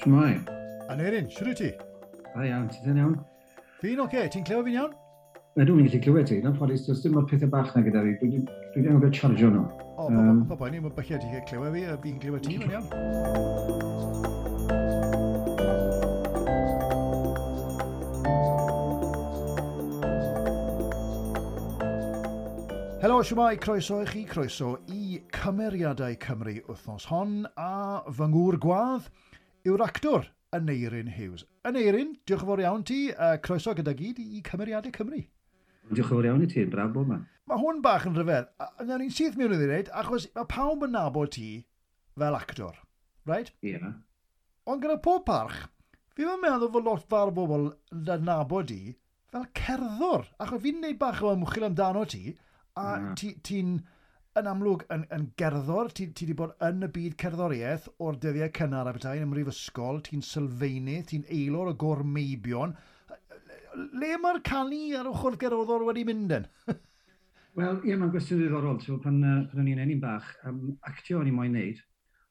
Shmai. Aneirin, siwr ti? A iawn, ti dyn iawn? Fi'n oce, okay. ti'n clywed fi'n iawn? Na, dwi'n gallu clywed ti, na ffordd, does dim o'r pethau bach na gyda fi, dwi'n dwi ddim yn gael chargio nhw. O, pa boi ni, mae'n bachio ti'n clywed fi, a fi'n clywed ti, mae'n iawn. Helo, siwmai, croeso i chi, croeso cymeriadau Cymru wythnos hon a fy ngŵr gwadd yw'r yn Aneirin Hughes. Aneirin, diolch yn fawr iawn ti, a croeso gyda gyd i cymeriadau Cymru. Diolch yn fawr iawn i ti, yn braf bod ma. Mae hwn bach yn rhyfedd, a nawn ni'n syth mewn iddi wneud, achos mae pawb yn nabod ti fel actor, right? Ie. Yeah. Ond gyda pob parch, fi ddim yn meddwl fod lot fawr o bobl yn nabod ti fel cerddor, achos fi'n neud bach o ymchwil amdano ti, a ti'n... Ti, ti yn amlwg yn, yn gerddor, ti, ti wedi bod yn y byd cerddoriaeth o'r dyddiau cynnar a bethau yn ymrifysgol, ti'n sylfaenu, ti'n aelor o gormeibion. Le mae'r canu ar ochr gerddor wedi mynd yn? Wel, ie, mae'n gwestiwn ddiddorol. So, pan, uh, pan o'n i'n enni'n bach, um, actio o'n i moyn neud,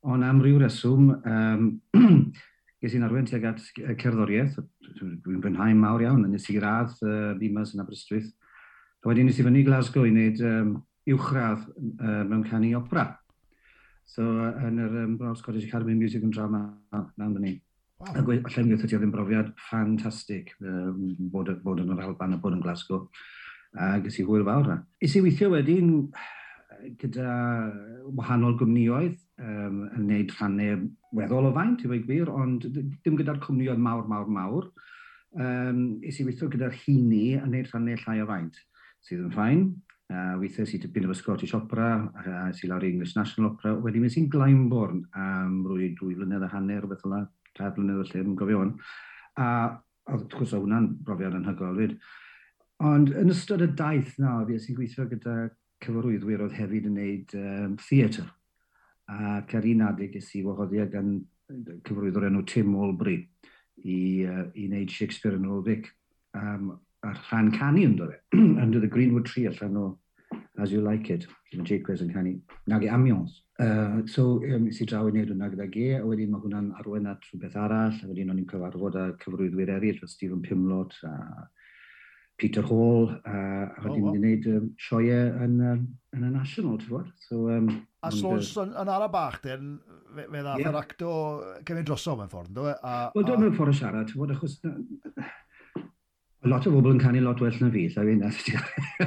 ond am ryw reswm, um, ges i'n arwen tuag at cerddoriaeth, dwi'n brynhau mawr iawn, nes i radd uh, Bimas yn Aberystwyth. A wedyn nes i fyny Glasgow i wneud um, uwchradd uh, mewn canu opera. So, uh, yn yr um, Royal Scottish Academy of Music and Drama, na'n dyn ni. Wow. A allan mi oedd yn brofiad ffantastig um, bod, bod yn yr Alban a bod yn Glasgow. A gys i hwyl fawr. Is i weithio wedyn gyda wahanol gwmnioedd um, yn gwneud rhannau weddol o faint, i gwir, ond dim gyda'r cwmnioedd mawr, mawr, mawr. Um, is i weithio gyda'r hini yn gwneud rhannau llai o faint, sydd yn ffain. Uh, weithiau sy'n tipyn efo Scottish Opera, a sy'n lawr i English National Opera. Wedyn mynd sy'n Glaenborn am rwy dwy flynedd a hanner, beth yna, tair blynedd o lle, yn gofio hwn. A wrth gwrs o hwnna'n brofiad anhygoel fyd. Ond yn ystod y daith na, fi sy'n gweithio gyda cyfarwyddwyr oedd hefyd yn gwneud um, theatr. Ac ar un adeg ys i wahoddiad gan cyfarwyddwr enw Tim Olbry i, uh, i wneud Shakespeare yn ôl Vic. Um, ar rhan canu yn dod e? under the Greenwood Tree allan o As You Like It, lle mae Wes yn canu, nag i Amiens. Uh, so, um, si draw i wneud hwnna gyda ge, a wedyn mae hwnna'n arwen at rhywbeth arall, a wedyn o'n i'n cyfarfod â cyfrwyddwyr eraill, fel Stephen Pimlot a Peter Hall, a, a wedyn oh, wow. wneud um, sioe yn, um, yn y National, ti'n fawr. So, um, a Slons yn, yn ara bach, den, fe ddath yeah. yr acto cymryd drosodd mewn ffordd, dwi? Wel, dwi'n mewn ffordd y siarad, ti'n fawr, achos Na, lot o bobl yn canu lot well na fi, lla fi'n nest.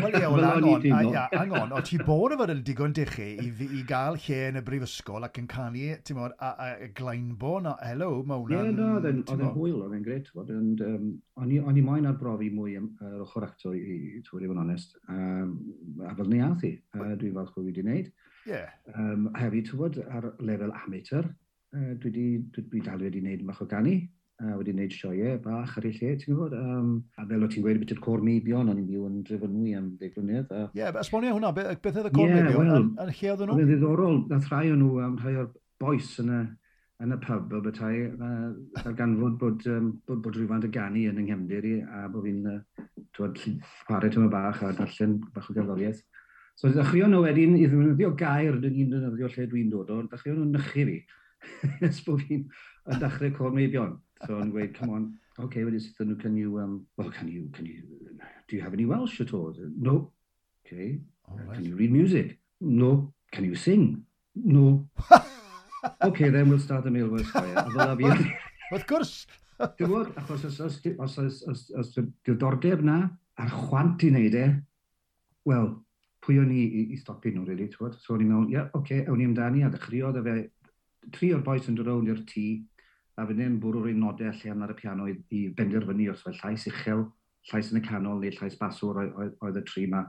Wel ie, wel angon, angon, o ti bod o fod yn digon dichu i, i gael lle yn y brifysgol ac yn canu, ti'n modd, a, a, a glaenbon, a hello, mae hwnna'n... Ie, no, oedd yn hwyl, oedd yn gret, fod, ond um, o'n i moyn arbrofi mwy yr ochr acto, i ti'n modd, i fod yn onest, um, a fel ni ath i, uh, dwi'n falch bod fi wedi wneud. Ie. Yeah. Um, hefyd, ti'n ar lefel amateur, uh, dwi, di, dwi dal wedi wneud mach o ganu, a wedi gwneud sioe bach ar ei lle, ti'n gwybod? Um, a fel o ti'n gweud, beth yw'r cor meibion, o'n i'n byw yn drefynwi am ddeg blynedd. Ie, a... yeah, esbonio hwnna, beth, beth oedd y cor yeah, meibion, well, yn lle oedden nhw? Oedd yn ddiddorol, nath rhai o nhw, um, rhai o'r boes yn y, yn y pub o bethau, uh, ar ganfod bod, um, bod, bod rhywfaint y ganu yn yng Nghemdir i, a bod fi'n uh, chwarae tyma bach a darllen bach o gerddoriaeth. So ddechrau nhw wedyn i ddefnyddio gair dyn ni'n defnyddio lle dwi'n dod o, ddechrau nhw'n nychu fi. ys bod fi'n dechrau cor meibion. So yn gweud, come on, okay, what is nhw, can you, um, well, can you, can you, do you have any Welsh at all? No. Okay. Oh, uh, can you read music? No. Can you sing? No. okay, then we'll start the meal with fire. Fel fi. Wrth gwrs. Dwi'n bod, achos os, os, os, os, os, os os diddordeb na, a'r chwant i wneud e, wel, pwy o'n i i, i stopi nhw, really, ti'n twod? So o'n i'n meddwl, ie, yeah, oce, okay, ewn i amdani, a ddechriodd y fe, tri o'r boes yn dod rownd i'r tŷ, a fyddai'n bwrw'r un unodau lle'n ar y piano i, i benderfynu os fel llais uchel, llais yn y canol neu llais baswr oedd y tri yma.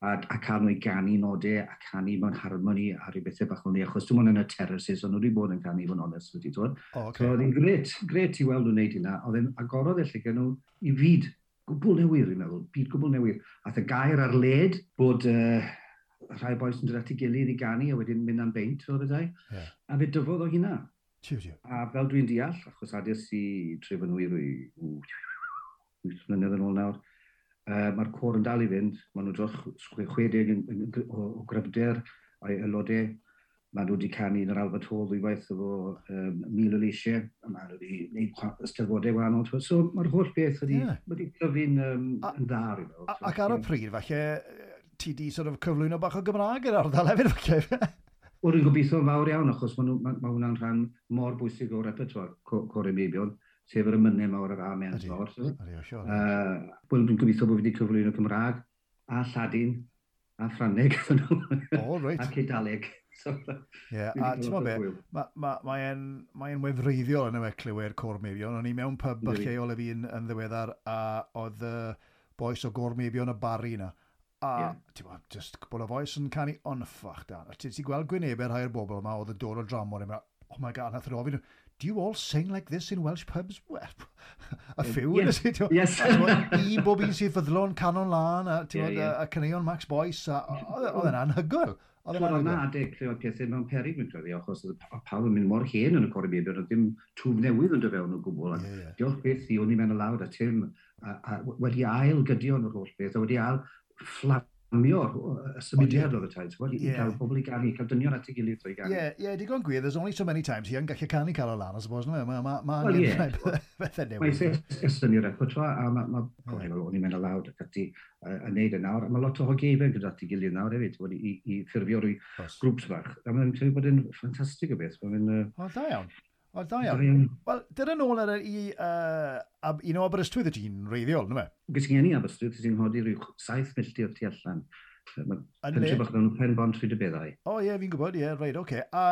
A, a cael nhw i ganu nodau a canu mewn harmoni a rhyw bethau bach o'n ni, achos dim ond yn y terraces, e, ond nhw wedi bod yn canu fo'n onest wedi dod. Oh, okay. So oedd hi'n gret, gret i weld nhw'n neud hynna, oedd hi'n agorodd y lle nhw i fyd gwbl newydd, i'n meddwl, byd gwbl newydd. Ath y gair ar led bod uh, rhai boes yn dod at ei gilydd i ganu a wedyn mynd am beint, fel bethau. Yeah. A fe dyfodd o hynna. A fel dwi'n deall, achos adir si trefyn wir i Wyth mlynedd yn ôl nawr, uh, mae'r cor yn dal i fynd, maen nhw dros 60 o o gryfder a'i aelodau, maen nhw wedi canu yn yr Albert Hall ddwywaith efo um, mil o leisiau, a maen nhw wedi gwneud ystyfodau wahanol. So mae'r holl beth wedi yeah. dyfu'n um, yn dda. Ac ar y pryd, falle, ti di sort of cyflwyno bach o Gymraeg yr ardal hefyd, falle? Wel, rwy'n gobeithio yn fawr iawn, achos mae ma, ma hwnna'n rhan mor bwysig o'r repertoire Cori Meibion, sef yr ymynau mawr yr amen mawr. Wel, dwi'n gobeithio bod wedi cyflwyno Cymraeg a Lladin a Ffraneg ydyn nhw. O, reit. Ac yeah, a ti'n be, mae'n ma, ma ma wefreiddiol yn y clywed Cor Cormebion. O'n i mewn pub bach lleol y fi yn yn ddiweddar a oedd y boes o Gormebion y bari yna. A, yeah. ti'n bod, just cwbl o foes yn canu on ffach dan. A ti'n gweld gwynebau rhai o'r bobl yma oedd y dod o dramor yma, oh my god, nath yr ofyn, do you all sing like this in Welsh pubs? Well, a few, yes. nes i, yes. I bob un sydd fyddlon canon lan, a, yeah, bod, yeah. a, a caneuon Max Boyce, a oedd yn anhygoel. Oedd yna yna adeg lle oedd pethau mewn perig mewn credu, achos oedd pawb yn mynd mor hen yn y cori bebyd, oedd dim twf newydd yn dyfewn o gwbl. Yeah, yeah. Diolch beth i o'n i mewn y lawr, a Tim a, a, wedi ail gydio yn yr holl beth, a wedi ail fflamio y symudiad oedd y taith, i cael pobl i ganu, cael dynion at ei gilydd o'i ganu. Ie, yeah, yeah, digon gwir, there's only so many times hi yn gallu canu cael o lan, I suppose, no? Mae ma, ma well, yeah. bethau newydd. Mae'n estyn i'r repertoire, a mae, ma, yeah. o'n i'n mynd alawd ac ati yn neud yn nawr, a mae lot o hogefau gyda ti gilydd nawr hefyd, i, i ffurfio rwy grwps bach. A mae'n credu bod yn ffantastig o beth. Mae'n... O, da iawn. O, da iawn. Wel, dyna nôl ar i, uh, un o Aberystwyth y ti'n reiddiol, nwy? Gysi e? gen i Aberystwyth ti'n hodi rhyw 7 milltir tu allan. Pentre bach mewn pen bont fi dybeddau. O ie, fi'n gwybod, ie, reid, oce. A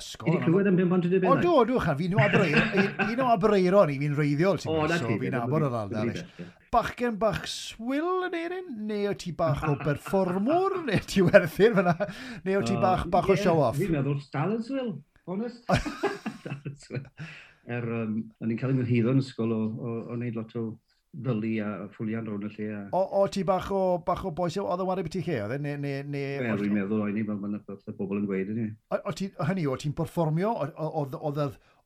ysgol... Ydy clywed am pen bont fi dybeddau? O, do, do, chan, fi'n un o Abreiron ni, fi'n reiddiol, ti'n gwybod, so fi'n abod yr aldal. Bachgen bach swil yn erin? Neu o ti bach o berfformwr? Neu ti werthyr fyna? Neu o ti bach, bach o show-off? Fi'n meddwl, dal yn swil honest. er, um, o'n i'n cael yng Nghyrhyddo yn ysgol o, o, o wneud lot o ddylu a ffwlian rhwng y lle. A... O, o ti bach o, bach o boes oedd yn wario beth i lle, oedd e? Ne, ne, ne, Wel, dwi'n meddwl o'n i, fel mae'n y bobl yn gweud yn i. O, ti, hynny, o ti'n performio?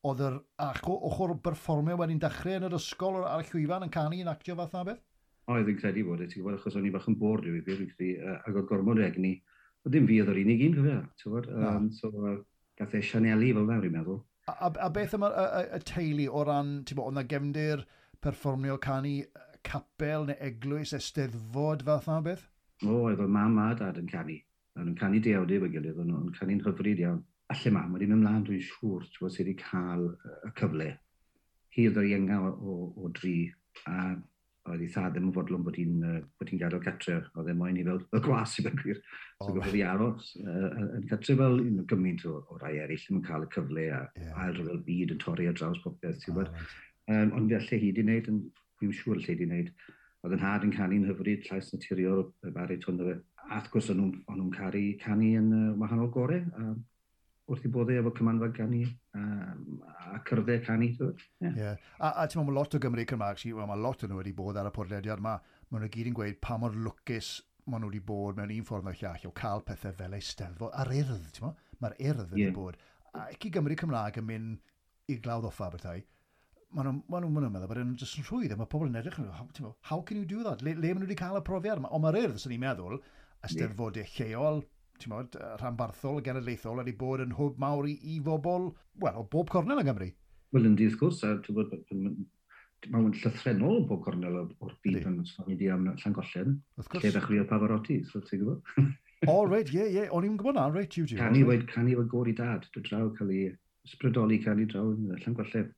Oedd yr ochr performio wedi'n dechrau yn yr ysgol ar y llwyfan yn canu yn actio fath na beth? Oedd yn credu bod ti'n gwybod, achos o'n i bach yn bord i'w i beth, ac oedd gormod egni. Oedd Ddim fi oedd yr unig un, gyfeir. Um, so, uh, gath e Sianeli fel fel, fi'n meddwl. A, a, a beth yma y, y, y teulu o ran, ti'n bod, oedd na gefndir perfformio canu capel neu eglwys, esteddfod fath na beth? O, efo mam a dad yn canu. Oedd nhw'n canu deawdyb efo gilydd, oedd nhw'n canu'n hyfryd iawn. Alle mam wedi mynd mlaen, dwi'n siŵr, ti'n bod, sydd wedi cael y cyfle. Hi oedd o'r ienga o, o, o dri, a oedd ei thad ddim yn fodlon bod hi'n uh, bod hi'n gadael catre, oedd e moyn i fel y gwas i bygwyr. So oh. gofodd hi aros uh, yn catre fel un o gymaint o, o rai eraill yn cael y cyfle a yeah. ail ryfel byd yn torri ar draws popeth, ti'n gwybod. Um, ond fe lle hi di wneud, fi'n siŵr lle di wneud, oedd yn had yn canu'n hyfryd, llais naturiol, y bari tond o fe. A wrth gwrs, o'n nhw'n caru canu yn uh, wahanol gore. Um, wrth i boddau e efo cymanfa canu um, a cyrddau canu. Yeah. Yeah. A, a ti'n meddwl, mae lot o Gymru Cymraeg, well, mae lot o nhw wedi bod ar y podlediad yma, mae nhw gyd yn gweud pa mor lwcus maen nhw wedi bod mewn un ffordd o'r llall o cael pethau fel eu steddfod ar urdd, ti'n meddwl? Mae'r urdd wedi yeah. bod. A i Gymru Cymraeg yn mynd i glawdd offa bethau, maen nhw'n ma nhw, ma nhw meddwl bod e nhw'n jyst yn rhwydd, e. mae pobl yn edrych yn how can you do that? Le, le maen nhw wedi cael y profiad yma? Ond mae'r urdd, sy'n ni'n meddwl, ysteddfodau lleol, mod, rhanbarthol, genedlaethol, wedi bod yn hwb mawr i, i bobl, wel, o bob cornel yng Nghymru. Wel, yndi, wrth gwrs, a ti'n bod, mae llythrenol o bob cornel o'r byd yn ysgrifennu di am Llangollen, lle ddechrau o Pavarotti, so ti'n gwybod? o, reit, ie, ie, o'n i'n gwybod na, reit, Hugh. Canu wedi canu wedi gori dad, dwi draw cael ei sbrydoli canu draw yn Llangollen.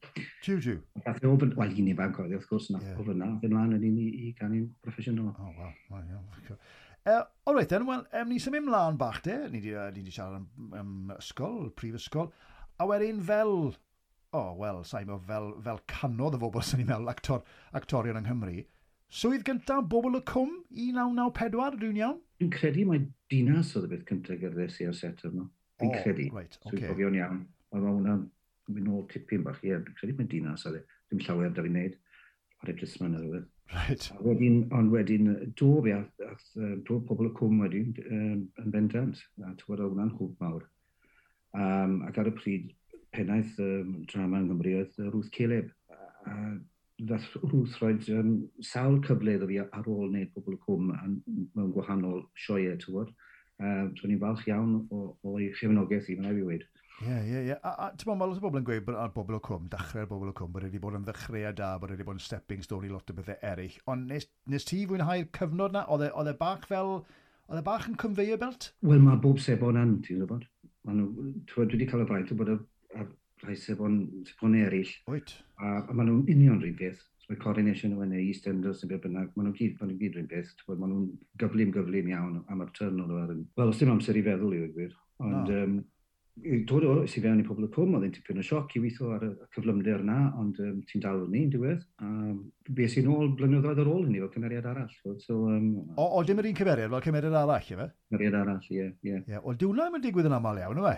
Hugh, Hugh. Gath ei ofyn, wel, un ifanc oedd, wrth gwrs, na, yeah. ofyn na, ddim lan yn un i, i canu'n broffesiynol. O, oh, wel, wow. Uh, Alright then, wel, um, ni symud mlaen bach de, ni wedi uh, ni siarad am, um, ysgol, prifysgol, a wedyn fel, o oh, wel, sa'i mo, fel, fel canodd y bobl sy'n ni'n meddwl actor, actorion yng Nghymru, swydd gyntaf bobl y cwm, 1994, dwi'n iawn? Dwi'n credu mae dinas oedd y beth cyntaf gerddes i ar set yma. Dwi'n oh, credu, right, okay. swydd cofio'n iawn. Oedd hwnna'n mynd nôl tipyn bach, ie, dwi'n credu mae'n dinas oedd e. Dwi'n llawer da fi'n neud, ar y drisman oedd Right. A wedyn, ond wedyn, do fi, ath, do pobl y cwm wedyn um, yn bendant, a ti'n gwybod hwnna'n hwb mawr. Um, ac ar y pryd, pennaeth um, drama yng Nghymru oedd Ruth Caleb. A ddath Ruth roed um, sawl cyfle iddo fi ar ôl wneud pobl y cwm mewn gwahanol sioe, ti'n gwybod. Uh, so ni'n falch iawn o, o ei chefnogaeth i, mae'n ei fi wedi. Ie, ie, ie. A, a ti'n mae lot o bobl yn gweud bod bobl o cwm, dechrau'r bobl o cwm, bod wedi bod yn ddechrau da, bod wedi bod yn stepping stone i lot o bethau eraill. Ond nes, nes ti fwynhau'r cyfnod na? E, oedd e bach fel... Oedd e bach yn conveyor belt? Wel, mae bob sebon yn, ti'n gwybod. Maen nhw, dwi wedi cael y fraint o bod y, a rhai sebon, sebon eraill. Oed. A, a maen nhw'n union rhywun beth. So, mae Coronation yn yna, East Enders, sy'n beth bynnag. Maen nhw'n gyd, maen nhw'n gyd rhywun beth. Maen nhw'n gyflym, gyflym iawn am y turn o'n Wel, os dim amser i feddwl i e, wedi. Ond, no. um, dod o sydd fewn i pobl y cwm, oedd e'n tipyn o sioc i weithio ar y cyflymder yna, ond um, ti'n dal hynny yn diwedd. A be sy'n ôl blynyddoedd ar ôl hynny fel cymeriad arall. So, um, o, o dim yr un cymeriad fel cymeriad arall, efe? Cymeriad arall, ie. Yeah, yeah. yeah. Wel, diwna yn digwydd yn aml iawn, efe?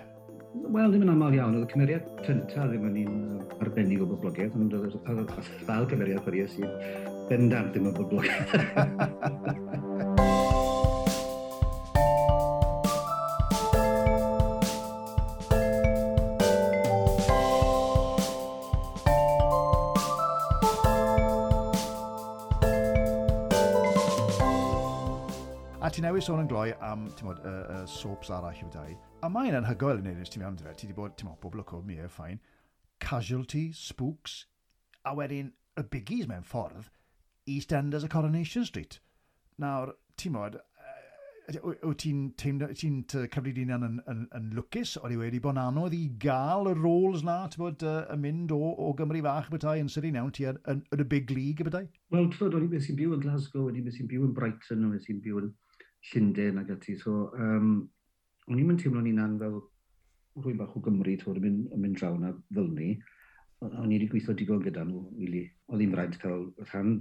Wel, ddim yn aml iawn. Oedd y cymeriad cynta ddim yn un arbennig o boblogaeth, ond oedd y fel cymeriad ffyriau sy'n bendant ddim yn boblogaeth. newydd sôn yn gloi am, mod, uh, uh, soaps arall yw dau. A mae'n anhygoel yn eiris, ti'n mewn dy fe, ti wedi bod, ti'n modd, bobl o cwm, ie, ffain. Casualty, Spooks, a wedyn y biggies mewn ffordd, EastEnders a Coronation Street. Nawr, ti'n modd, wyt ti'n teimlo, ti'n cyfri di'n yn, yn, yn, lwcus, oedd i wedi bod anodd i gael y roles na, ti'n bod, uh, yn mynd o, o Gymru fach bethau yn Sydney Nown, ti yn, yn, y Big League y bethau? Wel, ti'n bod, o'n i beth sy'n byw yn Glasgow, o'n i beth sy'n byw yn Brighton, o'n i sy'n byw yn Llundain ac ati. So, um, o'n i'n mynd teimlo'n unan fel rwy'n bach o Gymru tŵr yn mynd, mynd draw na fel ni. O'n i wedi gweithio digon gyda nhw, really. Oedd hi'n fraint cael rhan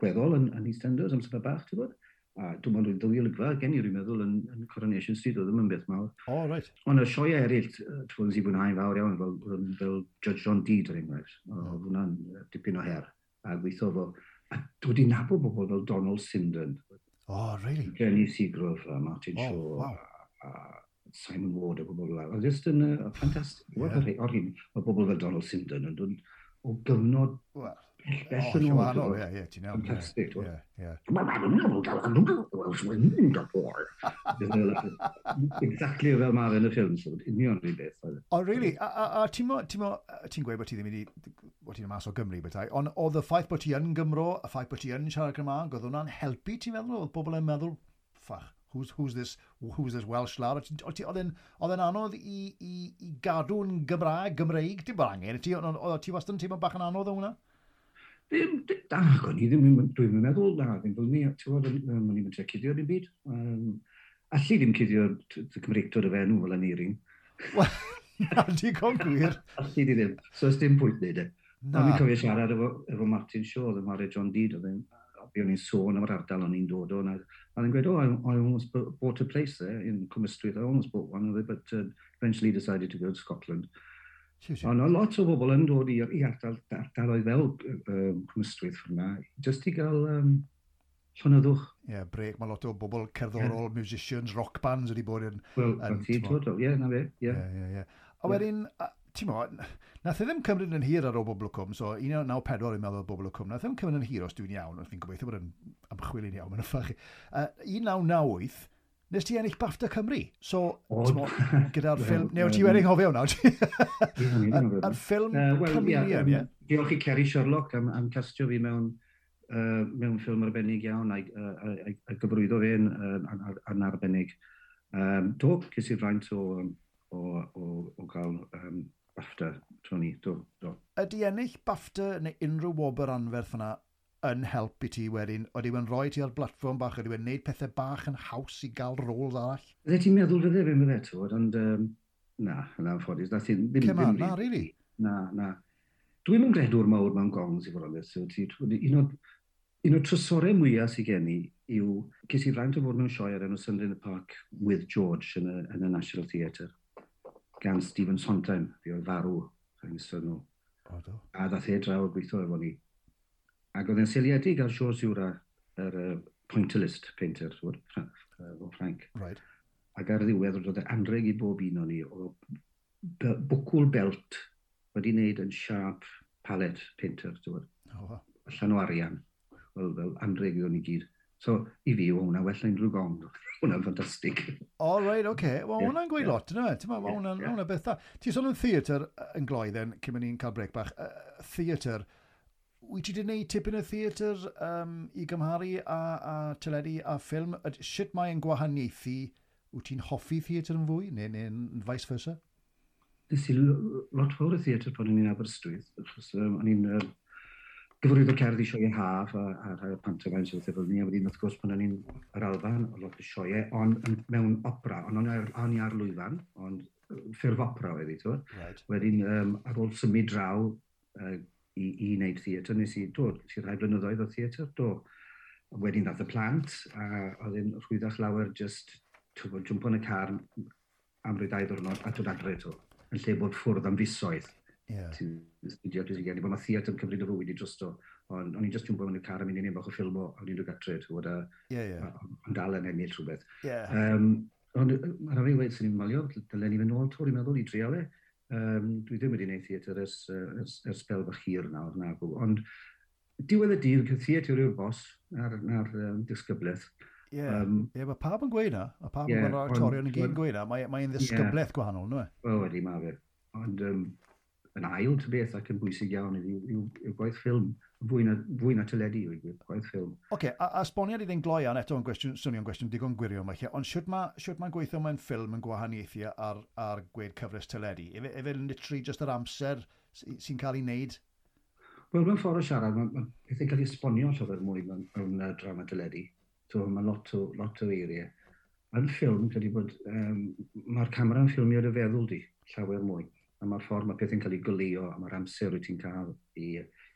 gweddol yn, yn Eastenders amser bach, ti'n bod? A dwi'n meddwl dwi'n ddwy olygfa, gen i rwy'n meddwl yn, yn Coronation Street, oedd ddim yn beth mawr. O, oh, right. Ond y sioe eraill, ti'n dwi'n si fwynhau'n fawr iawn, fel, fel, fel Judge John Deed o'r enghraifft. Oedd hmm. hwnna'n dipyn o her. A gweithio fo. A dwi wedi nabod bobl fel Donald Sinden, Oh, really? Jenny Seagrove, uh, Martin oh, Shaw, wow. uh, Simon Ward, a bobl fel. Oedd jyst yn uh, ffantastig. Yeah. Oedd o'r hyn, mae bobl fel Donald Sinden yn dod o gyfnod well. Bell yn ôl. Ie, ie, ti'n iawn. Fantastic. Ie, ie. Exactly fel mae yn y ffilm, so union rhywun beth. O, really? A ti'n gweud bod ti ddim wedi, bod ti'n mas o Gymru bethau, ond oedd y ffaith bod ti yn Gymro, y ffaith bod ti yn siarad Gymraeg, oedd hwnna'n helpu ti'n meddwl? Oedd bobl yn meddwl, ffach, who's, who's, this, who's this Welsh lad? Oedd e'n anodd i, i, i gadw'n Gymraeg, Gymreig, dim bod angen, oedd ti wastad yn teimlo bach yn anodd o hwnna? Ddim, da, o'n i ddim, dwi'n meddwl, na, ddim bod ni, ti'n gwybod, o'n i'n tre cuddio ddim byd. Um, allu ddim cuddio Cymreictod y fenw fel aneirin. Wel, na, di digon gwir. Allu di ddim, so ys dim pwynt neud e. Na. O'n i'n cofio siarad efo, efo Martin Shaw, oedd yn mare John Deed, oedd yn o'n i'n sôn am yr ardal o'n i'n dod o. A dwi'n gweud, oh, I, I almost bought a place there in Cwm Ystwyth. I almost bought one of it, but uh, eventually decided to go to Scotland. Ond o lot o bobl yn dod i, i ardal, ardaloedd fel um, Cymystwyth hwnna, jyst i gael um, llonyddwch. Ie, yeah, brec. Mae lot o bobl cerddorol, yeah. musicians, rock bands wedi bod yn... Wel, ti, total, ie, na fe, ie. Ie, ie, A wedyn, ti'n mo, nath e ddim cymryd yn hir ar ôl bobl o cwm, so 1994 i'n meddwl bobl o cwm, nath e ddim cymryd yn hir os dwi'n iawn, os fi'n gobeithio bod yn ymchwil i'n iawn, mae'n ffach. Uh, 1998, nes ti ennill BAFTA Cymru. So, gyda'r ffilm... Neu, ti wedi anghofio hwnna? A'r ffilm Chameleon, ie? Diolch i Kerry Sherlock am, am castio fi mewn, uh, mewn ffilm arbennig iawn a, uh, gybrwyddo fi yn, uh, yn arbennig. Um, do, cys i fraint o, o, o, o gael um, BAFTA, Tony, do, do. Ydy ennill BAFTA neu unrhyw wobr anferth yna yn help i ti wedyn, oedd wedi'n rhoi ti ar blatfform bach, oedd wedi'n gwneud pethau bach yn haws i gael rôl arall? Fydde ti'n meddwl fydde fe fydde to, ond um, na, na, ffodus. Na, ddim, ddim, Cema, na, really? Na, na. Dwi'n mynd gredwr mawr mewn gongs i fod yn So, ti, un, o, un o trysorau mwyaf sy'n gen i yw, ges i fraint o fod mewn sioe ar enw Sunday in the Park with George yn y, yn y National Theatre gan Stephen Sondheim, fi oedd farw, yn ystod nhw. A ddath e draw gweithio efo ni Ac oedd e'n seiliedig ar George Zura, yr er, uh, pointillist painter, o Frank. Right. Ac ar ddiwedd, oedd e anreg i bob un o'n ni o bwcwl belt wedi wneud yn sharp palette painter, ti'n Oh, wow. Llan o arian, Wel, fel anreg i o'n i gyd. So, i fi, o hwnna well na unrhyw gong. hwnna'n ffantastig. O, oh, reid, right, oce. Okay. Wel, yeah. hwnna'n gweud yeah. lot, yna. Ti'n meddwl, hwnna'n yeah. beth da. Ti'n sôn yn theatr yn gloedd, cyn mynd ni'n cael brec bach. Uh, theatr, wyt ti wedi gwneud tipyn y theatr um, i gymharu a, a teledu a ffilm? Sut mae'n gwahaniaethu? Wyt ti'n hoffi theatr yn fwy neu, neu vice versa? Nes i lot fawr y theatr pan o'n i'n Aberystwyth, achos um, o'n i'n uh, gyfrwydd o cerddi sioe haf a, a rhai o pantomimes wrth efo ni, a wedyn wrth gwrs pan o'n i'n yr Alban, o lot o sioe, ond mewn opera, ond o'n i ar ar lwyfan, ond ffurf opera wedi, ti'n Right. Wedyn um, ar ôl symud draw, uh, i, i wneud theatr. Nes i, do, nes i rhai blynyddoedd o theatr, do. Wedyn ddath y plant, a oedd yn rhwyddach lawer just tywod, jwmpo yn y car am rwy dau ddwrnod a dod adre to, yn lle bod ffwrdd am fisoedd. Yeah. Ti'n studio dwi'n gynnu, bod mae theatr yn cyfrif y fwyd i drosto, ond o'n i'n just jwmpo yn y car am un i'n bach o ffilm o, o'n i'n dod ti'n tywod, a dal yn ennill rhywbeth. Yeah. Um, ond mae'r rhaid i wedi sy'n i'n malio, dylen ni fynd nôl to, i'n meddwl, i drialau. E. Um, dwi ddim wedi gwneud theatr ers, ers, ers bel fach hir nawr nag. Ond diwedd y dydd, theatr yw'r bos na'r, nar um, disgyblaeth. Ie, yeah. um, yeah, mae pawb yn gweud na. Mae pawb yeah, yn gwneud actorion yn gyd yn gweud na. Mae'n mae ddisgyblaeth yeah. gwahanol, nhw e? Wel, wedi, mae fe. Ond um, yn ail ty beth ac yn bwysig iawn yw, yw, yw, yw gwaith ffilm fwy na, fwy na teledu o'i gwir, gwaith ffilm. Oce, okay, a, a sboniad i ddyn gloi an eto yn gwestiwn, swnio'n gwestiwn digon gwirio yma, ond siwt mae ma gweithio mewn ffilm yn gwahaniaethu ar, ar gweud cyfres teledu? Efe, efe literally just yr amser sy'n cael ei wneud? Wel, mewn ffordd o siarad, mae ma pethau cael ei esbonio llyfr mwy mewn, mewn uh, drama teledu. So, mae lot o, lot o eiriau. Yn ffilm, credu bod, um, mae'r camera yn ffilmio dy feddwl di, llawer mwy. A mae'r ffordd mae pethau'n cael ei golio, a mae'r amser wyt ti'n cael i,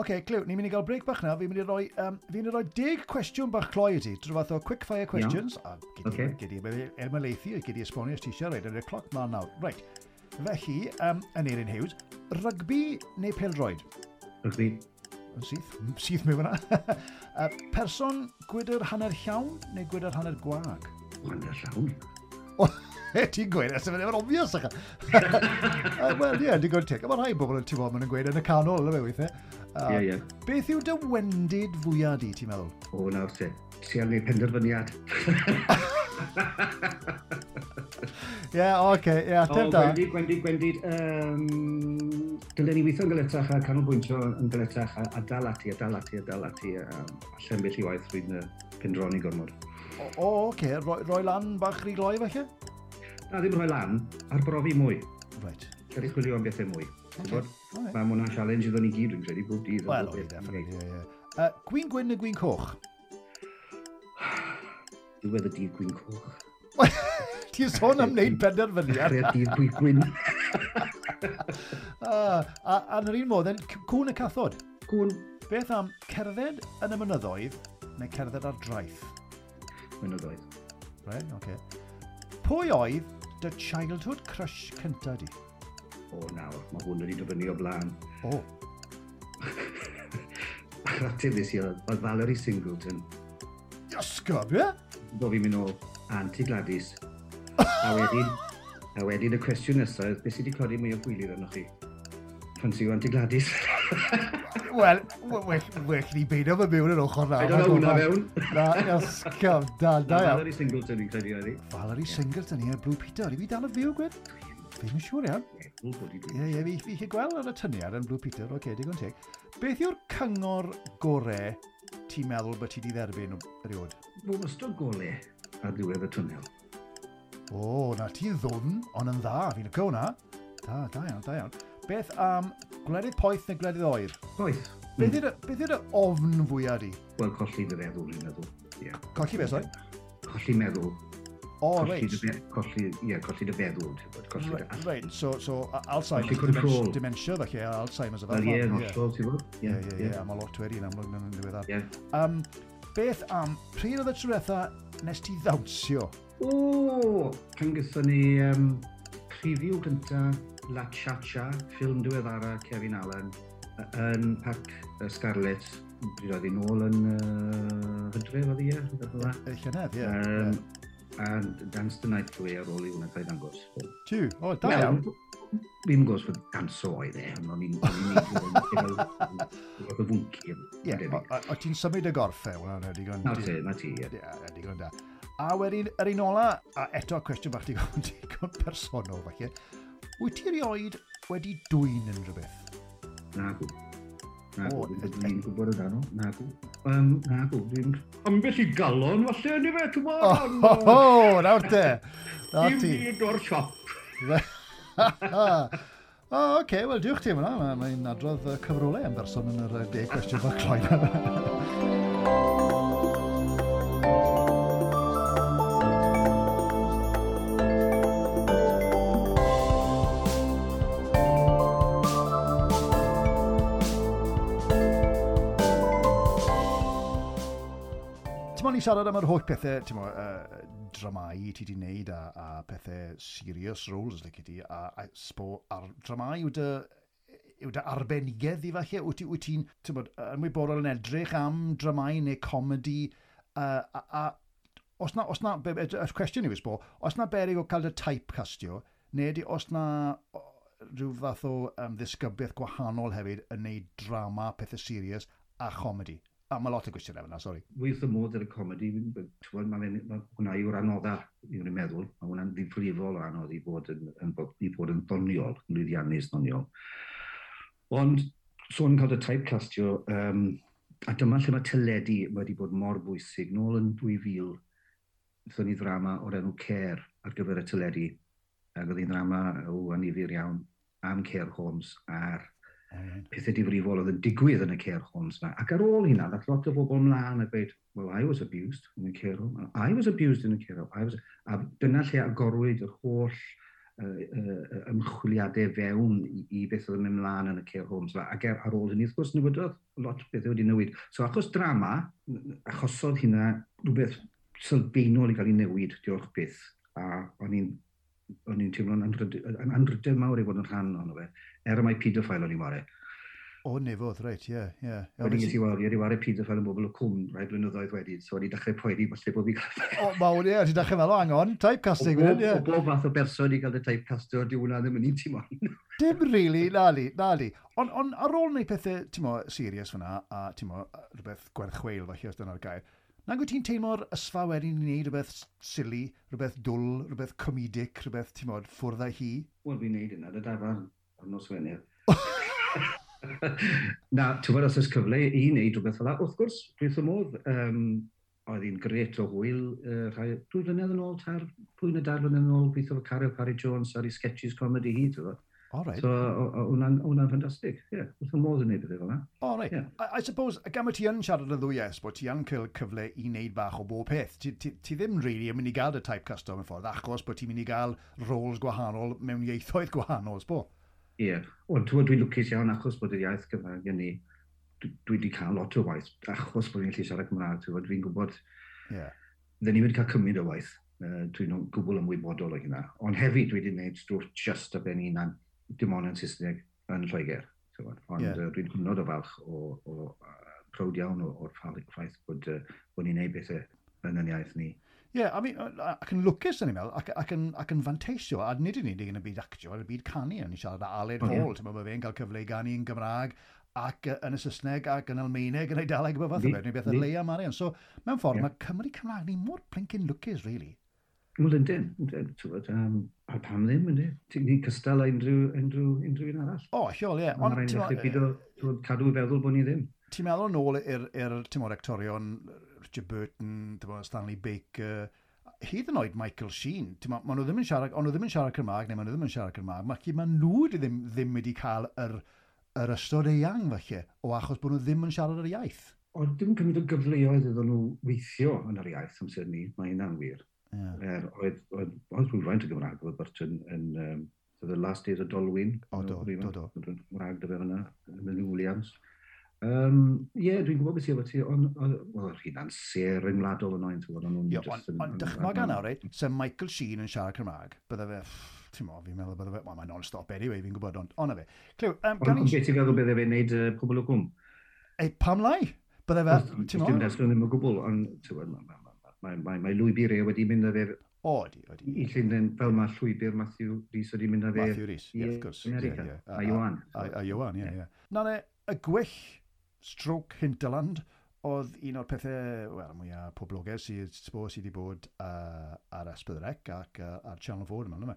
Oce, Clyw, ni'n mynd i gael break bach na. Fi'n mynd i roi, um, fi mynd i roi deg cwestiwn bach cloi i ti. Drwy fath o quick fire questions. Yeah. A gyd okay. i, gyd i, ermaleithu, gyd i esbonio os ti eisiau. Rhaid, yn y cloc ma nawr. Reit, Felly, um, yn Eirin Hughes, rygbi neu peldroed? Rygbi. Yn syth. Syth mewn yna. uh, person gwydr hanner llawn neu gwydr hanner gwag? Hanner llawn. E, ti'n gweud, ys ymwneud, efo'n obvious ac. Wel, ie, digon tig. Mae rhai bobl yn ti'n bod yn gweud yn y canol, yna fe weithiau. Ie, ie. Beth yw dy wendid fwyaf di, ti'n meddwl? O, nawr te. Ti ar wneud penderfyniad. Ie, oce, ie, ateb da. Gwendid, gwendid, gwendid. Um, dylen ni weithio'n galetach a canolbwyntio yn galetach a, a dal ati, a dal ati, a dal ati. A, a, a, a, a, a, a, a, a, a, a, O, oce, roi, roi lan bach rhi gloi falle? Na, ddim rhoi lan, arbrofi mwy. Right. Cael Gadi chwilio am bethau mwy. Okay. Right. Mae hwnna'n challenge iddyn ni gyd, dwi'n credu, bob dydd. Wel, o'i, definitely, ie, ie. Uh, gwyn gwyn neu gwyn coch? Diwedd y dydd gwyn coch. Ti'n sôn am wneud penderfyniad. Ar dydd gwyn gwyn. Ah, a, a, yn yr un modd, cwn y cathod? Cwn. Beth am cerdded yn y mynyddoedd neu cerdded ar draeth? mynyddoedd. o ddoedd. Oce. Okay. Pwy oedd dy childhood crush cynta di? O, nawr, mae hwn wedi dyfynu o blaen. O. A'r ateb nes i oedd Valerie Singleton. Ysgob, ie? Do fi'n mynd o Auntie Gladys. a wedyn, a wedyn y cwestiwn nesaf, beth sydd wedi codi mwy o gwylir arnoch chi? Pan sy'n Auntie Gladys. Wel, well, well ni beidio fe mewn yn ochr na. I don't know hwnna fewn. Na, ysgaf, da, da iawn. Valerie Singleton i'n credu ni. Valerie Singleton i'r Blue Peter. I fi dal y fyw, gwed? Fi'n siŵr iawn. Ie, ie, fi chi gweld ar y tyniad yn Blue Peter, oce, okay, digon teg. Beth yw'r cyngor gorau ti'n meddwl bod ti wedi dderbyn erioed? Mae'n ystod golau ar ddiwedd y twnel. O, na ti ddwn, ond yn dda, fi'n y cwna. Da, da iawn, da iawn. Beth am gwledydd poeth neu gwledydd oer? Poeth. Beth yw'r mm. ofn fwyaf di? Wel, colli dy feddwl, dwi'n meddwl. Yeah. Colli beth, sori? Colli meddwl. O, oh, reit. Colli, ie, colli dy feddwl. Colli dy... right, so, so Alzheimer's, dementia, dementia ddech chi, Alzheimer's. Wel, ie, yn hollol, ti'n bod. Ie, ie, ie, a mae lot wedi yn amlwg yn ddiweddar. Ie. Um, beth am, pryd oedd y trwetha nes ti ddawnsio? O, pan gyda ni um, preview gyntaf La Chacha, ffilm diweddara Kevin Allen, yn pac Scarlett, oedd roeddi nôl yn uh, hydref oedd ie, E, Llynedd, ie. Um, and Dance the Night Away ar ôl i hwnna cael dangos. Tiw, o, da iawn. Fi'n gos fod danso oedd e, ond o'n i'n gwneud y fwnci. Ie, o ti'n symud y gorffau, wna, na digon... Na ti, na ti, ie. Ie, digon da. A wedyn, yr un ola, a eto cwestiwn bach digon, digon personol, falle. Wyt ti erioed wedi dwy'n unrhyw beth? Na gw, dwi'n gwybod o dan Na gw. Um, na gw, dwi'n... Am beth i galon, falle, ni fe, ti'n bod? Oh, ho, ho, nawr te. Na ti. Dim byd o'r siop. O, oh, oce, okay, wel diwch ti yma. Mae'n adrodd cyfrolau am berson yn yr 10 cwestiwn bach cloi. o'n i siarad am yr holl pethau, ti'n mo, uh, dramau ti wedi wneud a, a pethau serious roles, like ti, a, a spo, ar dramau yw dy yw dy arbenigedd i falle, wyt ti'n, ti ti'n, ti'n bod, ymwybodol yn edrych am dramau neu comedi, uh, a, a, os na, os na, y cwestiwn i fi sbo, os na berig o cael dy typecastio, neu di, os na rhyw fath o um, ddisgybiaeth gwahanol hefyd yn neud drama, pethau serious a comedi, A mae lot o gwestiwn efo sori. Wyth y modd ar y comedi, mae hwnna yw'r anodda, yw'n i'n meddwl, mae hwnna'n ddifrifol o anodd i fod yn, yn, i fod yn ddoniol, yn lwyddiannus ddoniol. Ond, sôn so cael y typecastio, um, a dyma lle mae teledu wedi bod mor bwysig. Nôl yn 2000, ddyn ni ddrama o'r enw Care ar gyfer y teledu, ac oedd hi'n ddrama o anifir iawn am Care Holmes ar pethau difrifol oedd yn digwydd yn y care homes yna. Ac ar ôl hynna, ddath lot o bobl mlaen a gweud, well, I was abused in the care home, I was abused in the care home. I was... A dyna lle agorwyd yr holl uh, uh, ymchwiliadau fewn i, i beth oedd yn mynd mlaen yn y care homes yna. Ac er, ar ôl hynny, wrth gwrs, newidodd lot o bethau wedi newid. So achos drama, achosodd hynna rhywbeth sylfaenol i gael ei newid, diolch byth. A o'n i'n teimlo'n anrhydymawr i fod yn rhan o'n fe er mai pedophile o'n i wario. O, nefodd, reit, ie, ie. Wedyn nes i wario, o'n i wario pedophile yn bobl o cwm rai blynyddoedd wedi, so wedi dechrau poeni, falle bod fi'n cael... O, mawr, ie, wedi dechrau fel o angon, typecasting wedyn, ie. O bob fath o berson i gael y typecastio, di hwnna ddim yn un ti'n mwyn. Dim really, na li, na li. Ond on, ar ôl wneud pethau, ti'n mo, serious fyna, a ti'n mo, rhywbeth gwerthchweil, falle, os dyna'r gair, Nag wyt ti'n teimlo'r ysfa wedyn i wneud rhywbeth silly, rhywbeth dwl, rhywbeth comedic, rhywbeth, ti'n modd, ffwrdd â hi? Wel, fi'n neud yna, dy dafarn am nos Wener. Na, ti'n fawr os oes cyfle i wneud rhywbeth fel. Wrth gwrs, dwi'n wrth modd, um, oedd hi'n gret o hwyl uh, rhai, dwy flynedd yn ôl, tar, pwy na dar flynedd yn ôl, gweithio fy cario Parry Jones ar ei sketches comedy hi, ti'n fawr. All right. So, hwnna'n ffantastig. Ie, yeah, wrth y modd yn neud beth fel yna. All right. Yeah. I, I suppose, gam y ti yn siarad y ddwy es, bod ti yn cael cyfle i wneud bach o bob peth, ti, ti, ti ddim really yn mynd i gael y typecast o'n ffordd, achos bod ti'n mynd i gael roles gwahanol mewn ieithoedd gwahanol, sbo? Ie, yeah. wel dwi'n lwcus iawn achos bod yr iaith Gymraeg yn ni, dwi wedi cael lot o waith achos bod ni'n lle siarad Cymraeg, dwi'n gwybod, yeah. dden ni wedi cael cymryd o waith. Uh, dwi'n gwbl ymwybodol o hynna. Ond hefyd dwi wedi gwneud stwff just a ben unan dim ond yn Saesneg yn Lloegr. Ond yeah. uh, dwi'n hwnnod o falch o, o uh, prowd iawn o'r ffaith bod, uh, bod ni'n gwneud bethau yn yn iaith ni. Ie, yeah, I mean, ac yn lwcus yn ei meddwl, ac, ac, yn, ac yn fanteisio, a nid yn unig yn y byd actio, yn y byd canu, yn ei siarad â Aled Hall, mm. ti'n meddwl, fe'n cael cyfle i ganu yn Gymraeg, ac yn y Saesneg, ac yn Almeineg, yn ei daleg, fel fath o beth, neu beth yn leia Marian. So, mewn ffordd, yeah. mae Cymru Cymraeg ni mor plincyn lwcus, really. Wel, yndyn, yndyn, um, a pam ddim, yndyn, ni'n cystal â unrhyw, unrhyw, unrhyw un arall. O, siol, ie. Ond, ti'n meddwl... Cadw i feddwl bod ni ddim. Ti'n meddwl nôl i'r, er, er, er, rectorion Richard Burton, bo, Stanley Baker, hyd yn oed Michael Sheen, ma, ma nhw ddim yn siarad, ond nhw ddim yn siarad Cymraeg, neu ma nhw ddim yn siarad Cymraeg, mae ma nhw ddim, ddim wedi cael yr, yr ystod eang, falle, o achos bod nhw ddim yn siarad yr iaith. Ond dim cymryd o gyfleoedd iddyn nhw weithio yn yr iaith amser ni, mae hynna'n wir. Yeah. Er, oedd, oedd, oedd rhywfaint o Gymraeg oedd Burton yn um, The Last Days of Dolwyn. O, do, do, do. Gymraeg dy fe fyna, Williams. Um, Ie, yeah, dwi'n gwybod beth i efo ti, ond oedd hynna'n ser ymladol yn oen, ti'n gwybod, Ond nhw'n just... Ond on, dychmog anna, reit, se Michael Sheen yn siarad Cymraeg, bydde fe, ti'n mo, fi'n meddwl bydde fe, wel, mae'n non-stop anyway, fi'n gwybod, ond ona fe. Clyw, um, gan i... Ond beth ti'n feddwl bydde fe'n neud uh, pobl o gwm? Ei, eh, pam lai? Bydde fe, ti'n mo? Dwi'n nesaf ddim yn gwbl, ond, ti'n mo, mae mae, lwybr e wedi mynd â fe O, di, o, di. I Llundain, fel mae llwybr Matthew Rhys wedi mynd â fe... Matthew Rhys, ie, wrth gwrs. America, a Iwan. A Iwan, ie, ie. Na, y gwyll stroke Hinterland oedd un o'r pethau well, mwyaf poblogaidd sydd sydd wedi bod uh, ar Ysbydrec ac uh, ar Channel 4 yma. yma.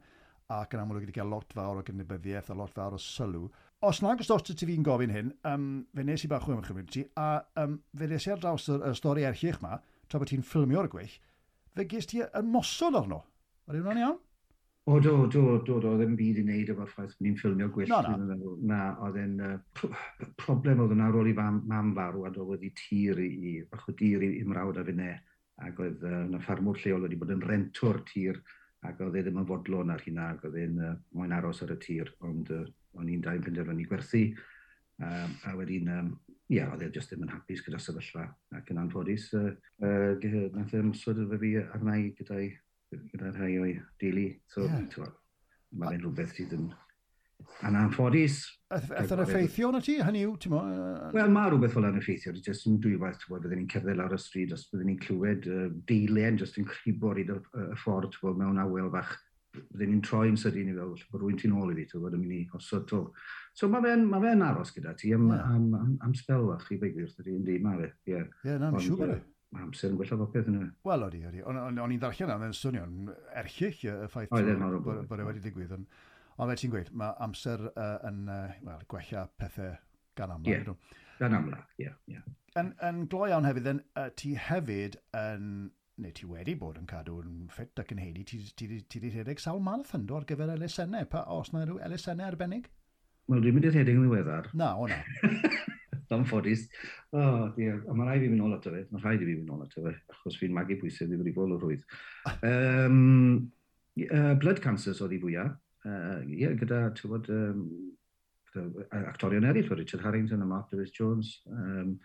Ac yn amlwg wedi cael lot fawr o gynrybyddiaeth a lot fawr o sylw. Os nag os dosd ti fi'n gofyn hyn, um, fe nes i bach o ymchymryd ti, a um, fe nes i ar draws y, y stori erchi'ch yma, tra bod ti'n ffilmio'r gwyll, fe gest ti yn mosod arno. Oedd hwnna'n iawn? O, do, do, do, do, ddim byd i wneud efo'r ffaith bod ni'n ffilmio gwyllt. No, no. Na, oedd e'n uh, problem oedd yna ar ôl i fam, mam farw a doedd wedi tir i, i bach o dir i, i mrawd a fyne. Ac oedd uh, yna ffarmwr lleol wedi bod yn rentwr tir ac oedd e ddim yn fodlon ar hynna ac oedd e'n uh, moyn aros ar y tir, ond uh, o'n i'n dau'n penderfynu gwerthu. Um, a wedyn, um, ie, yeah, oedd e jyst ddim yn hapus gyda sefyllfa ac yn anffodus. Uh, uh, nath e'n sort of fi arna i gyda'i gyda rhai o'i deulu. So, yeah. mae'n rhywbeth sydd yn yn anffodus. Aeth yn effeithio na ti, hynny yw, ti'n mo? Uh, Wel, mae rhywbeth fel yn effeithio. Jyst yn dwy waith, ti'n bod, byddwn ni'n cerdded lawr y stryd, os byddwn ni'n clywed uh, deilen, jyst yn cribo i y ffordd, ti'n bod, mewn awel fach. Byddwn ni'n troi'n sydyn i fel, bod rwy'n ti'n ôl i fi, ti'n bod, yn mynd i osod to. So mae fe'n ma fe aros gyda ti am, yeah. am, am, am, am spel fach i beigwyr, ti'n di, mae fe. Ie, yeah. yeah, na, mi'n siŵr bod e mae amser yn gwella popeth yn yna. Wel, oeddi, oeddi. O'n i'n ddarllen yna, mae'n swnio'n erchill y ffaith bod e wedi digwydd. Ond fe ti'n gweud, mae amser uh, yn uh, well, gwella pethau gan amla. Ie, gan amlwg, ie. Yeah, Yn, yn gloi iawn hefyd, yn, uh, ti hefyd yn, neu ti wedi bod yn cadw'n ffit ac yn heidi, ti wedi rhedeg sawl marathon do ar gyfer elusennau, pa os na rhyw elusennau arbennig? Wel, dwi'n mynd i rhedeg yn ddiweddar. Na, o na. yn ffodus. O, Oh, dear. A mae rhaid i fi nôl ato fe. Mae rhaid i fi nôl ato fe, achos fi'n magu bwysau ddim wedi bod o'r rwydd. Um, uh, blood cancers oedd i fwyaf. Uh, yeah, gyda, ti'n bod, um, gyda actorion eraill, Richard Harrington a Mark Lewis Jones. Um,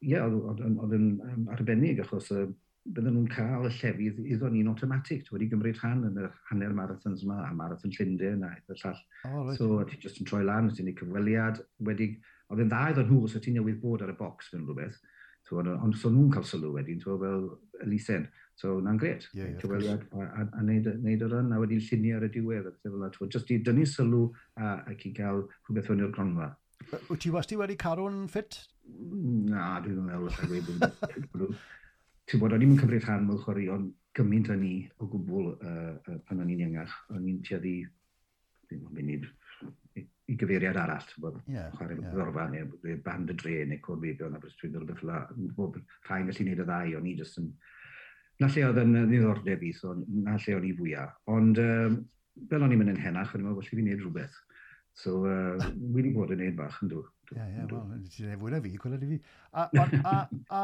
yeah, oedd yn arbennig, achos uh, bydden nhw'n cael y llefydd iddo ni'n automatic. Dwi wedi gymryd rhan yn y hanner marathons yma, a marathon Llundain a y llall. Oh, right. So, ti jyst yn troi lan, ti'n ei cyfweliad, wedi Oedd yn dda iddyn nhw os o ti'n newydd bod ar y bocs mewn rhywbeth. Ond on, so nhw'n cael sylw wedyn, so fel Elisen. So na'n gret. Yeah, yeah, Tyweliad a, a, a neud, neud yr a wedi'n llunio ar y diwedd. Just i dynnu sylw a, ac i gael rhywbeth fyny o'r gronfa. Wyt ti wasti wedi carw'n ffit? Na, dwi'n meddwl allai nhw. Ti'n bod, o'n i'n cymryd rhan mewn chwarae, ond gymaint yn ni o gwbl uh, pan o'n i'n iangach. O'n i'n tueddu, ddim yn mynd i gyfeiriad arall. Bod, yeah, chwarae yeah. ddorfa neu band y dre neu cwrdd beidio na brysdwyd dwi'n rhywbeth fel Bod rhai'n gallu gwneud y ddau, o'n i jyst yn... Na lle oedd yn ddiddordeb i, so na lle o'n i fwyaf. Ond um, fel o'n i'n mynd yn henach, o'n i'n meddwl, felly fi'n gwneud rhywbeth. So, uh, wedi bod yn neud bach yn dwi. Ie, ie, wel, ti'n ei fwy na fi, gweled i fi. A, a, a, a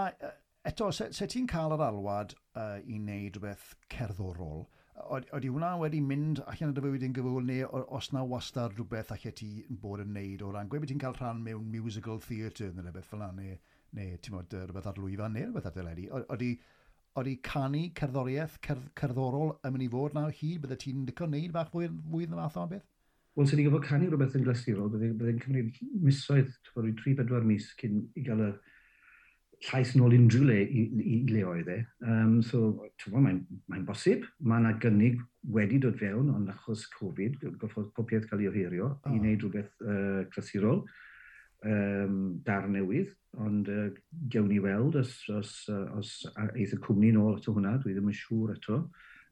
eto, se, se ti'n cael yr alwad uh, i wneud rhywbeth cerddorol, uh, Oeddi hwnna wedi mynd allan o dy fywyd yn gyfwyl neu os na wastad rhywbeth allai ti bod yn neud o ran gwe ti'n cael rhan mewn musical theatre neu rhywbeth fel yna neu, neu ti'n modd rhywbeth ar lwyfan neu rhywbeth ar dyledu. Oeddi oeddi canu cerddoriaeth cerdd, cerddorol yn mynd i fod na hyd, bydde ti'n dico wneud bach fwy, fwy yn y math o beth? Wel, sydd wedi gofod canu rhywbeth yn glasurol, bydde'n bydde cymryd misoedd, ffordd 3-4 mis cyn i gael y, llais yn ôl unrhyw le i, i, i le oedd e. Um, so, mae'n mae, bosib. Mae yna gynnig wedi dod fewn, ond achos Covid, goffodd pob cael ei oherio oh. i wneud rhywbeth uh, clasurol um, dar newydd, ond uh, gewn ni weld os, os, os, os eith y cwmni nôl ato hwnna, dwi ddim yn siŵr eto.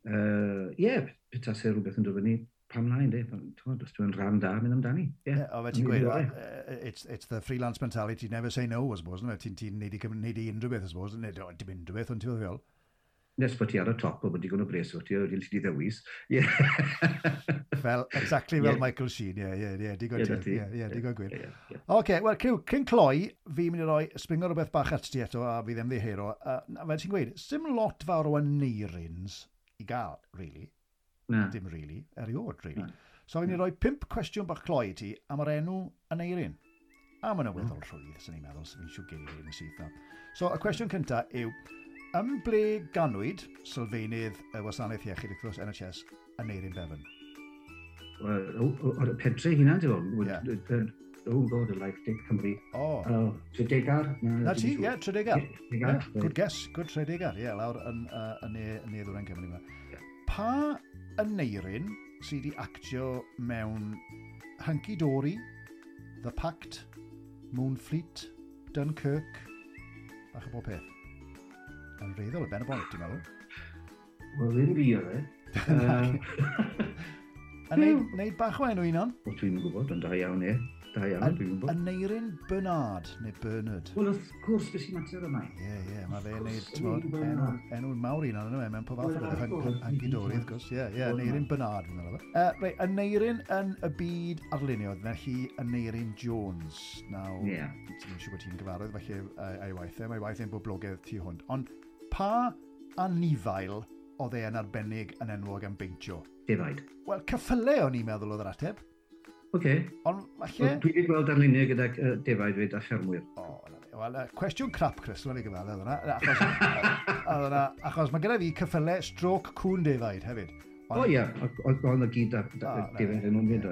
Ie, uh, yeah, petas e rhywbeth yn dod fyny pam na un dweud, os dwi'n rhan da, mynd amdani. Yeah. Yeah, o, fe ti'n gweud, it's, it's the freelance mentality, never say no, I suppose, no? ti'n ti neud i, neud i unrhyw beth, I suppose, neud o, dim unrhyw beth, ond ti'n fel? Nes bod ti ar y top, o bod digon o bres o ti, o ti'n ti ddewis. Yeah. fel, exactly fel yeah. Michael Sheen, ie, ie, ie, digon ti. Ie, ie, digon gwir. Oce, wel, Criw, cyn cloi, fi mynd i roi springo rhywbeth bach at ti eto, a fi ddim ddihero. Uh, fel ti'n gweud, sim lot fawr o aneirins i gael, really. Na. Dim really, eriod, really. Na. So, fi'n roi pimp cwestiwn bach cloi i ti am yr enw yn eirin. A mae'n weddol rhwydd, sy'n ni'n meddwl, sy'n siw geir y syth na. So, y cwestiwn cyntaf yw, ym ble ganwyd sylfaenydd y wasanaeth iechyd wrth gwrs NHS yn eirin befyn? O'r pentre hynna, ti'n fawr? Oh god, y life dig Cymru. O. Uh, Tredegar? Na ti, ie, tredegar. Good guess, good tredegar, ie, lawr yn, uh, yn, e, yn, yn, yn, yn, Cymru yma. yn, pa yneirin sydd wedi actio mewn Hunky Dory, The Pact, Moonfleet, Dunkirk, bach o bob peth. Yn reiddol y ben y bonnet, ti'n meddwl? Wel, ddim fi oedd e. A neud, neud bach o enw un o'n? O, dwi'n gwybod, ond da iawn e. Da iawn, dwi'n gwybod. Yn eirin Bernard, neu Bernard. Wel, wrth gwrs, beth sy'n mater yma. Ie, ie, mae fe'n neud, ti'n enw'n mawr un arno, yma, e, mewn pob fath o o'r hangidori, wrth gwrs. Ie, ie, yn eirin Bernard, fi'n meddwl. E, uh, Rei, yn eirin yn y byd arluniodd, felly yn eirin Jones. Naw, yeah. ti'n siŵr bod ti'n gyfarwydd, felly ei waith e, mae waith e'n boblogaidd tu hwnt. Ond pa anifail oedd e yn arbennig yn enwog am beintio? Defaid. Wel, cyffylau o'n i'n meddwl oedd yr ateb. Oce. Ond falle... Dwi wedi gweld arluniau gyda uh, defaid fyd a ffermwyr. O, Wel, uh, cwestiwn crap, Chris, dwi'n ei i oedd hwnna. Achos, achos mae gyda fi cyffylau stroke cwn defaid hefyd. O ia, oedd o'n y gyd a defaid yn o'n fynd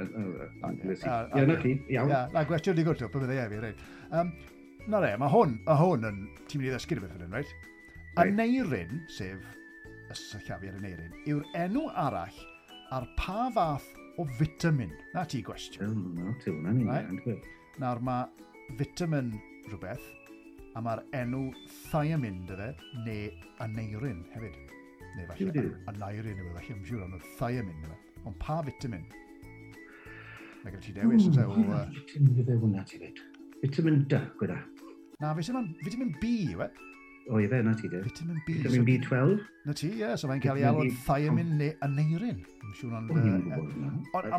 Ia, na chi, iawn. Na, gwestiwn di gwrtw, pe byddai e efi, reit. Um, na re, mae hwn, mae hwn yn, ti'n mynd i ddysgu rhywbeth yn hyn, reit? Aneirin, sef y sylliafiad yn eirin, yw'r enw arall ar pa fath o vitamin. Na ti gwestiwn. Mm, na ti hwnna hwnna'n union. Nawr mae vitamin rhywbeth, a mae'r enw thiamin dy fe, neu aneirin hefyd. Neu falle aneirin yw e, falle yn siŵr ond thiamin yw e. Ond pa vitamin? Mae gen ti dewis. Mm, o, uh... Vitamin dy fe hwnna ti fyd. Vitamin D, gweda. Na, vitamin, vitamin B yw e oedd e, na ti de. Vitamin B. Vitamin B12. Na ti, ie. So mae'n cael ei alw'n thiamin neu aneirin. Yn siŵr ond...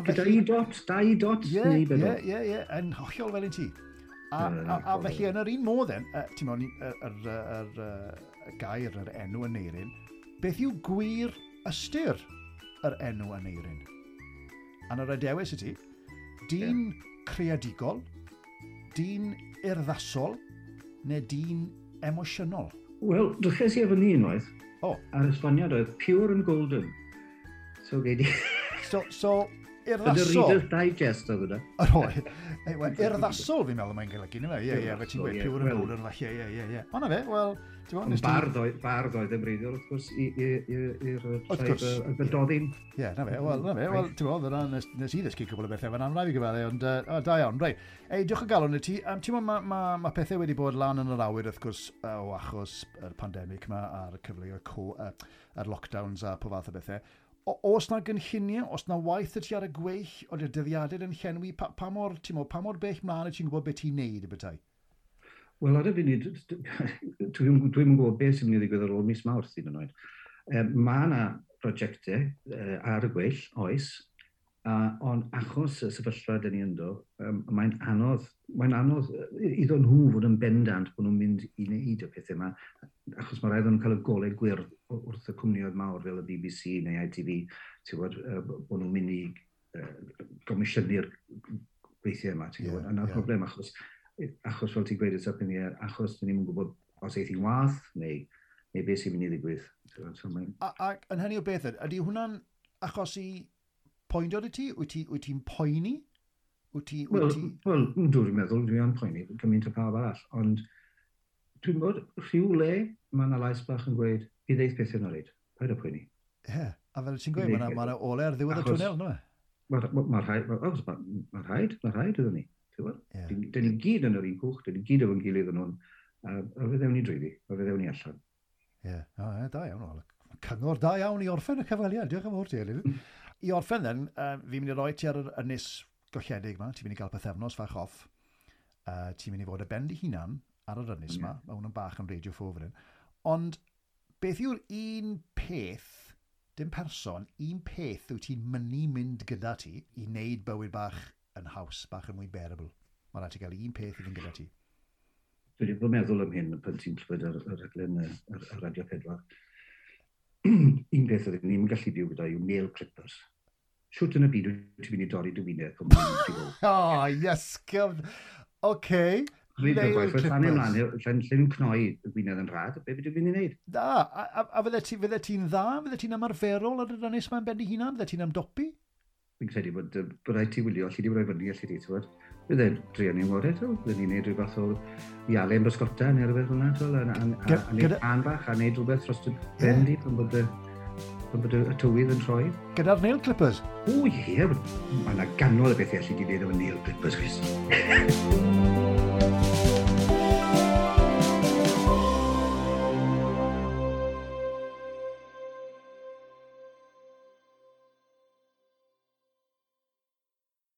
Gyda i dot, da i dot. Ie, ie, ie, ie. Yn hollol fel un ti. A, a, a felly yn yr un modd, ti'n mewn, yr gair, yr enw aneirin, beth yw gwir ystyr yr enw aneirin? A na'r adewis ti, dyn creadigol, dyn urddasol, neu dyn emosiynol? Wel, dwches i efo ni unwaith. O. Oh. A'r esboniad oedd pure and golden. So, gei di... so, so Urddassol. Yn y Digest oedd yna. Oedd. Urddassol fi'n meddwl mae'n golygu, ni'n fe. Ie, ie, fe ti'n gweud pure and boulder falle, ie, ie, ie. Ond fe, wel, ti'n bod... Ond bardd oedd yn breiddiol, wrth gwrs, i'r llaeth y bydoddin. Ie, na fe, wel, na fe, wel, ti'n bod, yna nes i ddysgu cwbl o bethau fan amraf i gyfalu, ond da iawn, rei. Ei, diolch o galon i ti. Ti'n bod, mae pethau wedi bod lan yn yr awyr, wrth gwrs, o achos y pandemig yma a'r cyfleoedd, co, a'r lockdowns a pob fath o bethau. Os na gynlluniau, os na waith y ti ar y gweill o'r dyddiadau yn llenwi, pa, pa, mor, ti'n mo, pa mor bell mlaen y ti'n gwybod beth ti'n neud y bethau? Wel, ar y funud, dwi'n dwi gwybod beth sy'n mynd i ddigwydd ar ôl mis mawrth, un o'n oed. Um, mae yna prosiectau e, ar y gweill, oes, Uh, ond achos y sefyllfa dyn ni ynddo, um, mae'n anodd, mae'n anodd iddo nhw fod yn bendant bod nhw'n mynd i wneud y pethau yma, achos mae rhaid nhw'n cael y golau gwyrdd wrth y cwmnioedd mawr fel y BBC neu ITV, ti'n gwybod, uh, bod nhw'n mynd i uh, gomisiynu'r gweithiau yma, ti'n gwybod, yeah, yna'r yeah. problem, achos, achos fel ti'n gweud it's up in achos dyn ni'n gwybod os eith i'n wath, neu, neu beth sy'n mynd i ddigwydd. Ac yn hynny o beth, ydy hwnna'n achos i poendio dy ti? Wyt ti'n ti poeni? Wyt ti... Wel, ti... well, dwi'n meddwl dwi am poeni gymaint o pawb arall, ond dwi'n bod rhyw le mae yna lais bach yn gweud, i ddeith beth yn oed, paid o poeni. Ie, a fel ti'n gweud, mae yna ole ar ddiwedd y twnnel, no? Mae rhaid, mae rhaid, mae rhaid ydyn ni. Dyn ni gyd yn yr un cwch, dyn ni gyd efo'n gilydd yn hwn, a fe ddewn ni drwyddi, a fe ddewn ni allan. Ie, yeah. da iawn, Alec. Cyngor da iawn i orffen y cyfaliad, diolch yn fawr ti, Elin. I orffen then, uh, fi'n mynd i roi ti ar yr ynys golledig yma, ti'n mynd i gael pethefnos fach off, uh, ti'n mynd i fod y bend i hunan ar yr ynys yma, mm. mae hwnnw'n bach yn radio ffo fan ond beth yw'r un peth, dim person, un peth yw ti'n mynd mynd gyda ti i wneud bywyd bach yn haws, bach yn mwy bearable. Mae'n rhaid i gael un peth i fynd gyda ti. Dwi wedi bod meddwl am hyn pan ti'n clywed ar, ar, ar, ar, ar Radio 4 un peth oedd ni'n gallu byw gyda yw nail clippers. Siwt yn y byd wyt ti'n mynd i dorri dy wyneb o'n mynd i O, yes, gyf... Oce. nail ni'n gwaith, oedd anna ymlaen, lle'n lle'n cnoi wyneb yn rhad, be bydw i'n mynd i wneud? Da, a, a, a fydde ti'n fydde ti dda? Fydde ti'n ymarferol ar yr anes mae'n benni hunan? Fydde ti'n amdopi? Fi'n credu bod, bod rhaid ti wylio, allu di roi fyny, allu di, ti'n bydd e'n drio ni'n wneud eto. Bydd ni'n neud rhywbeth o o yn bysgota neu rhywbeth fel yna. Tol, a, neud an bach a neud rhywbeth dros y ben di pan bod y pan bod y tywydd yn troi. Gyda'r nail clippers? O ie, mae yna ganol y bethau allu di wneud efo nail clippers, Chris.